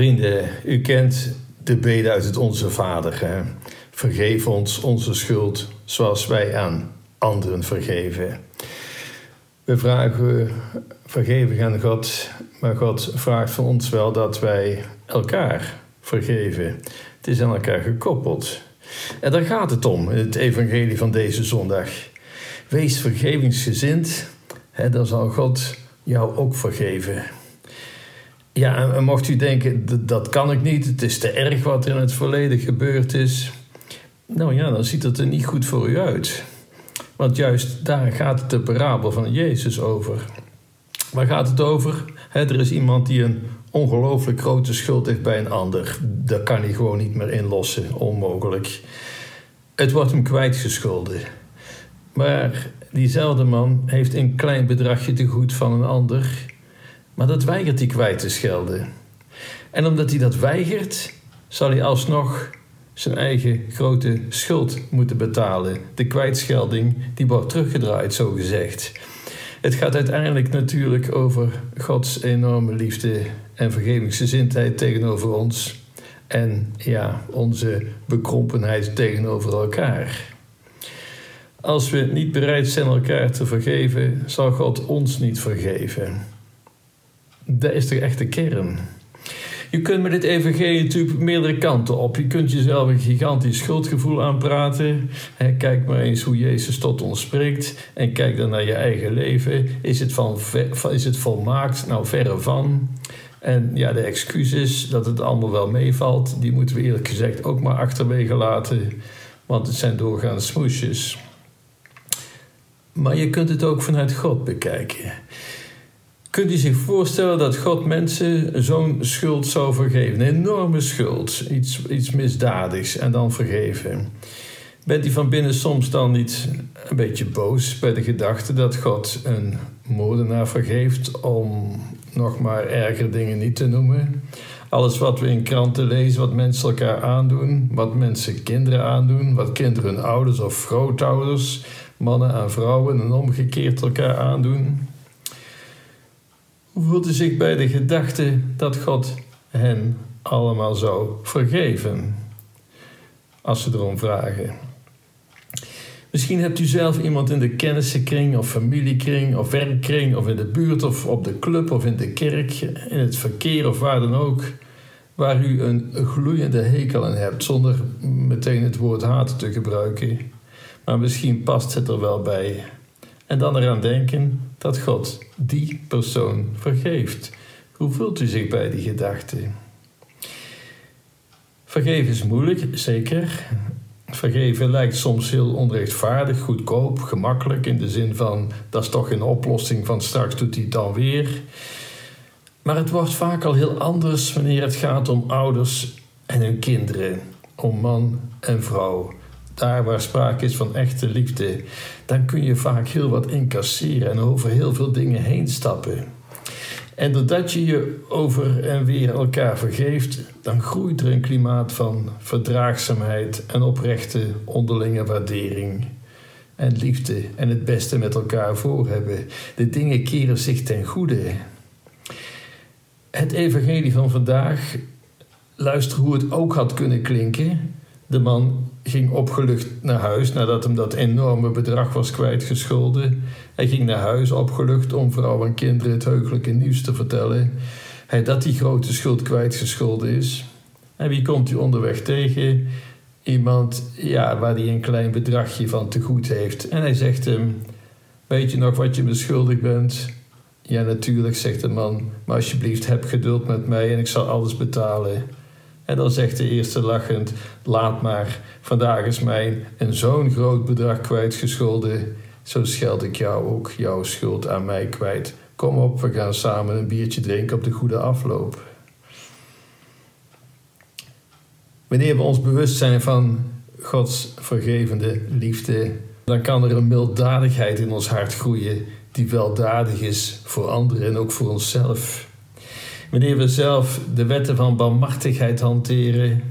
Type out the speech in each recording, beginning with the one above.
Vrienden, u kent de bede uit het Onze Vader. Vergeef ons onze schuld zoals wij aan anderen vergeven. We vragen vergeven aan God, maar God vraagt van ons wel dat wij elkaar vergeven. Het is aan elkaar gekoppeld. En daar gaat het om het evangelie van deze zondag. Wees vergevingsgezind, hè, dan zal God jou ook vergeven. Ja, en mocht u denken, dat kan ik niet, het is te erg wat er in het verleden gebeurd is. Nou ja, dan ziet het er niet goed voor u uit. Want juist daar gaat het de parabel van Jezus over. Waar gaat het over? er is iemand die een ongelooflijk grote schuld heeft bij een ander. Dat kan hij gewoon niet meer inlossen, onmogelijk. Het wordt hem kwijtgescholden. Maar diezelfde man heeft een klein bedragje te goed van een ander maar dat weigert hij kwijt te schelden. En omdat hij dat weigert, zal hij alsnog zijn eigen grote schuld moeten betalen. De kwijtschelding die wordt teruggedraaid, zo gezegd. Het gaat uiteindelijk natuurlijk over Gods enorme liefde en vergevingsgezindheid tegenover ons. En ja, onze bekrompenheid tegenover elkaar. Als we niet bereid zijn elkaar te vergeven, zal God ons niet vergeven dat is de kern. Je kunt met dit evangelie natuurlijk meerdere kanten op. Je kunt jezelf een gigantisch schuldgevoel aanpraten. Kijk maar eens hoe Jezus tot ons spreekt. En kijk dan naar je eigen leven. Is het, van, is het volmaakt? Nou, verre van. En ja, de excuses dat het allemaal wel meevalt, die moeten we eerlijk gezegd ook maar achterwege laten. Want het zijn doorgaans smoesjes. Maar je kunt het ook vanuit God bekijken. Kunt u zich voorstellen dat God mensen zo'n schuld zou vergeven? Een enorme schuld, iets, iets misdadigs en dan vergeven. Bent u van binnen soms dan niet een beetje boos bij de gedachte dat God een moordenaar vergeeft om nog maar erger dingen niet te noemen? Alles wat we in kranten lezen, wat mensen elkaar aandoen, wat mensen kinderen aandoen, wat kinderen ouders of grootouders, mannen aan vrouwen en omgekeerd elkaar aandoen. U zich bij de gedachte dat God hen allemaal zou vergeven? Als ze erom vragen. Misschien hebt u zelf iemand in de kennissenkring of familiekring of werkkring of in de buurt of op de club of in de kerk, in het verkeer of waar dan ook, waar u een gloeiende hekel aan hebt zonder meteen het woord haat te gebruiken. Maar misschien past het er wel bij. En dan eraan denken dat God die persoon vergeeft. Hoe voelt u zich bij die gedachte? Vergeven is moeilijk, zeker. Vergeven lijkt soms heel onrechtvaardig, goedkoop, gemakkelijk in de zin van dat is toch een oplossing van straks doet hij het dan weer. Maar het wordt vaak al heel anders wanneer het gaat om ouders en hun kinderen, om man en vrouw daar waar sprake is van echte liefde, dan kun je vaak heel wat incasseren en over heel veel dingen heen stappen. En doordat je je over en weer elkaar vergeeft, dan groeit er een klimaat van verdraagzaamheid en oprechte onderlinge waardering. En liefde en het beste met elkaar voor hebben. De dingen keren zich ten goede. Het evangelie van vandaag, luister hoe het ook had kunnen klinken. De man ging opgelucht naar huis nadat hem dat enorme bedrag was kwijtgescholden. Hij ging naar huis opgelucht om vrouw en kinderen het heugelijke nieuws te vertellen. Hij dat die grote schuld kwijtgescholden is. En wie komt u onderweg tegen? Iemand ja, waar hij een klein bedragje van te goed heeft. En hij zegt hem: Weet je nog wat je me schuldig bent? Ja, natuurlijk, zegt de man, maar alsjeblieft heb geduld met mij en ik zal alles betalen. En dan zegt de eerste lachend: Laat maar, vandaag is mij een zo'n groot bedrag kwijtgescholden. Zo scheld ik jou ook jouw schuld aan mij kwijt. Kom op, we gaan samen een biertje drinken op de goede afloop. Wanneer we ons bewust zijn van Gods vergevende liefde, dan kan er een milddadigheid in ons hart groeien die weldadig is voor anderen en ook voor onszelf. Wanneer we zelf de wetten van barmhartigheid hanteren,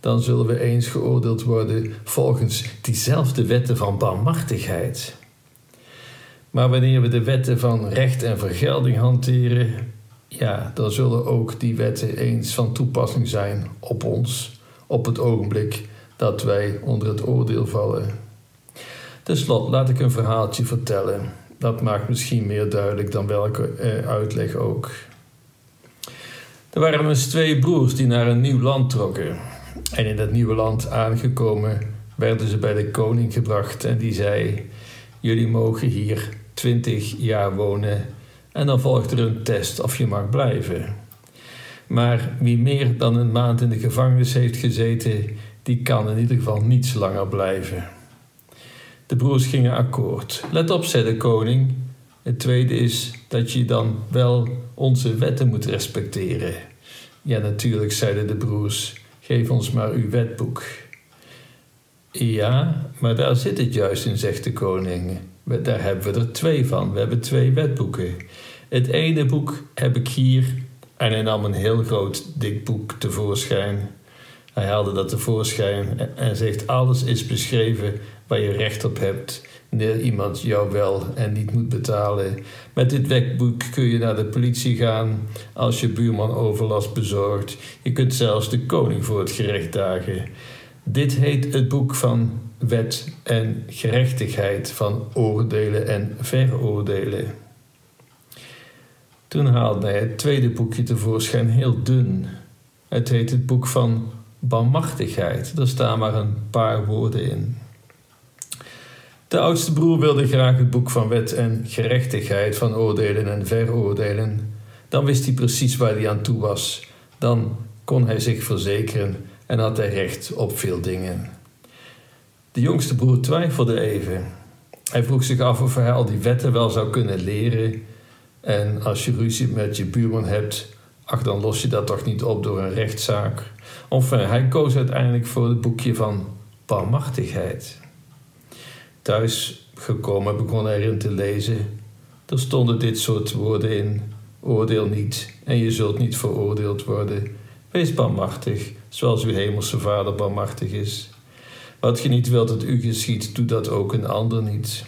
dan zullen we eens geoordeeld worden volgens diezelfde wetten van barmhartigheid. Maar wanneer we de wetten van recht en vergelding hanteren, ja, dan zullen ook die wetten eens van toepassing zijn op ons op het ogenblik dat wij onder het oordeel vallen. Ten slot laat ik een verhaaltje vertellen. Dat maakt misschien meer duidelijk dan welke eh, uitleg ook. Er waren eens twee broers die naar een nieuw land trokken. En in dat nieuwe land aangekomen werden ze bij de koning gebracht en die zei: Jullie mogen hier twintig jaar wonen en dan volgt er een test of je mag blijven. Maar wie meer dan een maand in de gevangenis heeft gezeten, die kan in ieder geval niets langer blijven. De broers gingen akkoord. Let op, zei de koning. Het tweede is dat je dan wel onze wetten moet respecteren. Ja, natuurlijk, zeiden de broers. Geef ons maar uw wetboek. Ja, maar daar zit het juist in, zegt de koning. Daar hebben we er twee van. We hebben twee wetboeken. Het ene boek heb ik hier en hij nam een heel groot dik boek tevoorschijn. Hij haalde dat tevoorschijn en zegt: Alles is beschreven waar je recht op hebt, wanneer iemand jou wel en niet moet betalen. Met dit wetboek kun je naar de politie gaan als je buurman overlast bezorgt. Je kunt zelfs de koning voor het gerecht dagen. Dit heet het boek van wet en gerechtigheid, van oordelen en veroordelen. Toen haalde hij het tweede boekje tevoorschijn heel dun. Het heet het boek van barmachtigheid. Er staan maar een paar woorden in. De oudste broer wilde graag het boek van wet en gerechtigheid, van oordelen en veroordelen. Dan wist hij precies waar hij aan toe was. Dan kon hij zich verzekeren en had hij recht op veel dingen. De jongste broer twijfelde even. Hij vroeg zich af of hij al die wetten wel zou kunnen leren. En als je ruzie met je buurman hebt, ach, dan los je dat toch niet op door een rechtszaak. Of hij koos uiteindelijk voor het boekje van barmachtigheid. Thuis gekomen begon erin te lezen. Er stonden dit soort woorden in: Oordeel niet en je zult niet veroordeeld worden. Wees barmachtig, zoals uw hemelse Vader barmachtig is. Wat je niet wilt dat u geschiet, doe dat ook een ander niet.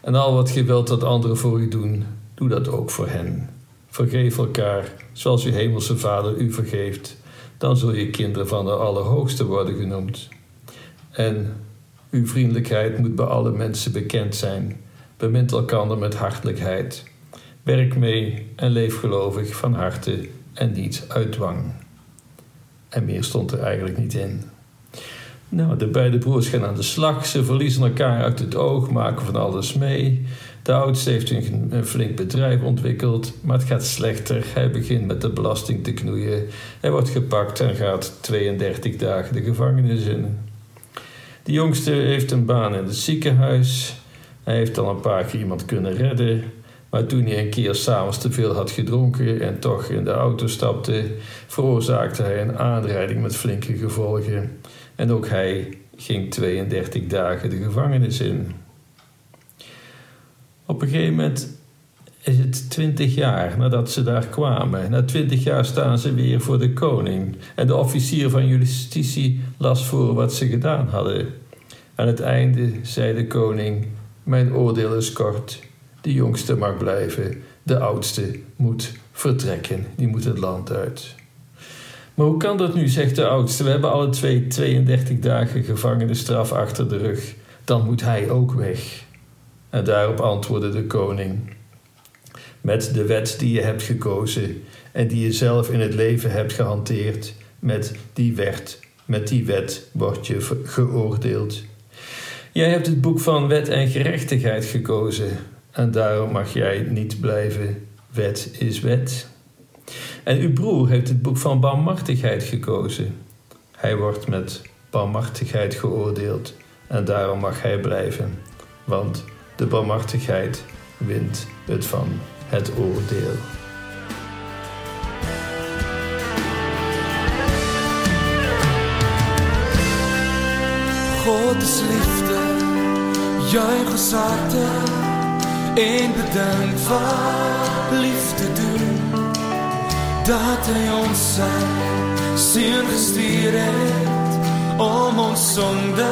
En al wat je wilt dat anderen voor u doen, doe dat ook voor hen. Vergeef elkaar, zoals uw hemelse Vader u vergeeft. Dan zul je kinderen van de Allerhoogste worden genoemd. En uw vriendelijkheid moet bij alle mensen bekend zijn. Bemint elkander met hartelijkheid. Werk mee en leef gelovig van harte en niet uit dwang. En meer stond er eigenlijk niet in. Nou, de beide broers gaan aan de slag. Ze verliezen elkaar uit het oog, maken van alles mee. De oudste heeft een, flink bedrijf ontwikkeld, maar het gaat slechter. Hij begint met de belasting te knoeien. Hij wordt gepakt en gaat 32 dagen de gevangenis in. De jongste heeft een baan in het ziekenhuis. Hij heeft al een paar keer iemand kunnen redden. Maar toen hij een keer s'avonds te veel had gedronken en toch in de auto stapte, veroorzaakte hij een aanrijding met flinke gevolgen. En ook hij ging 32 dagen de gevangenis in. Op een gegeven moment is het 20 jaar nadat ze daar kwamen. Na 20 jaar staan ze weer voor de koning. En de officier van justitie las voor wat ze gedaan hadden. Aan het einde zei de koning: Mijn oordeel is kort. De jongste mag blijven. De oudste moet vertrekken. Die moet het land uit. Maar hoe kan dat nu, zegt de oudste. We hebben alle twee 32 dagen gevangenisstraf achter de rug. Dan moet hij ook weg. En daarop antwoordde de koning: Met de wet die je hebt gekozen en die je zelf in het leven hebt gehanteerd, met die wet, met die wet word je geoordeeld. Jij hebt het boek van wet en gerechtigheid gekozen en daarom mag jij niet blijven. Wet is wet. En uw broer heeft het boek van barmhartigheid gekozen. Hij wordt met barmhartigheid geoordeeld en daarom mag hij blijven, want de barmhartigheid wint het van het oordeel. God is liefde, Juig gesagte en bedink wat liefde doen Dat hy ons sy seun gestuur het Om ons sonde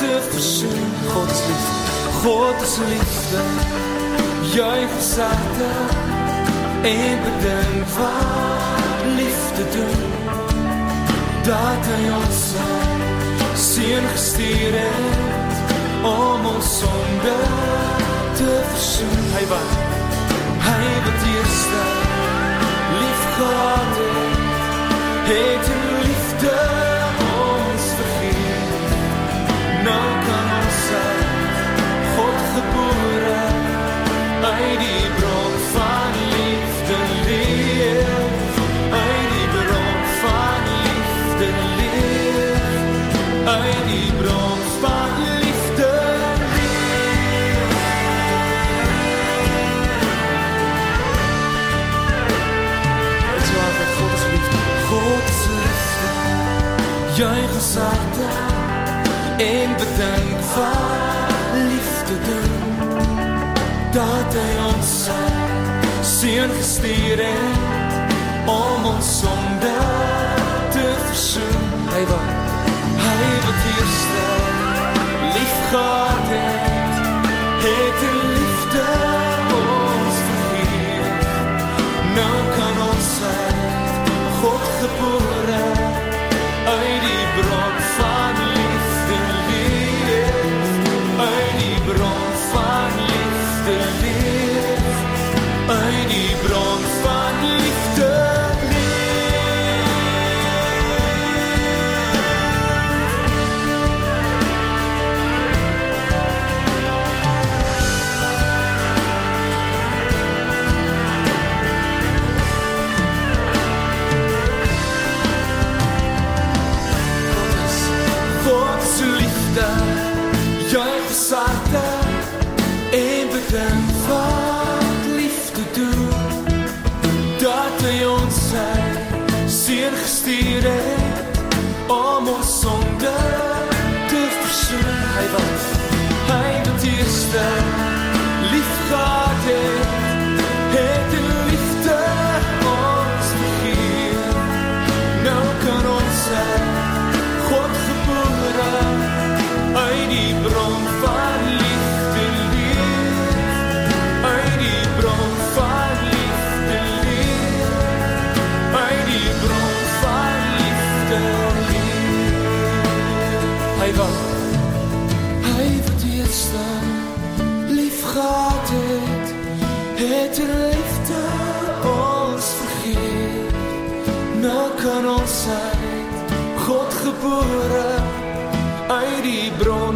te versoen. God is liefde, God is liefde. Juig gesagte en bedink wat liefde doen Dat hy ons sy seun gestuur het almal sonder te versoen. Hy wat hy wat eerste sagte en bedink wat liefde doen dat hy ons seën gestuur het om ons sonde te versoen. Hy was de versnijden. Hij dat hier staan. gebore eh, uit die bron.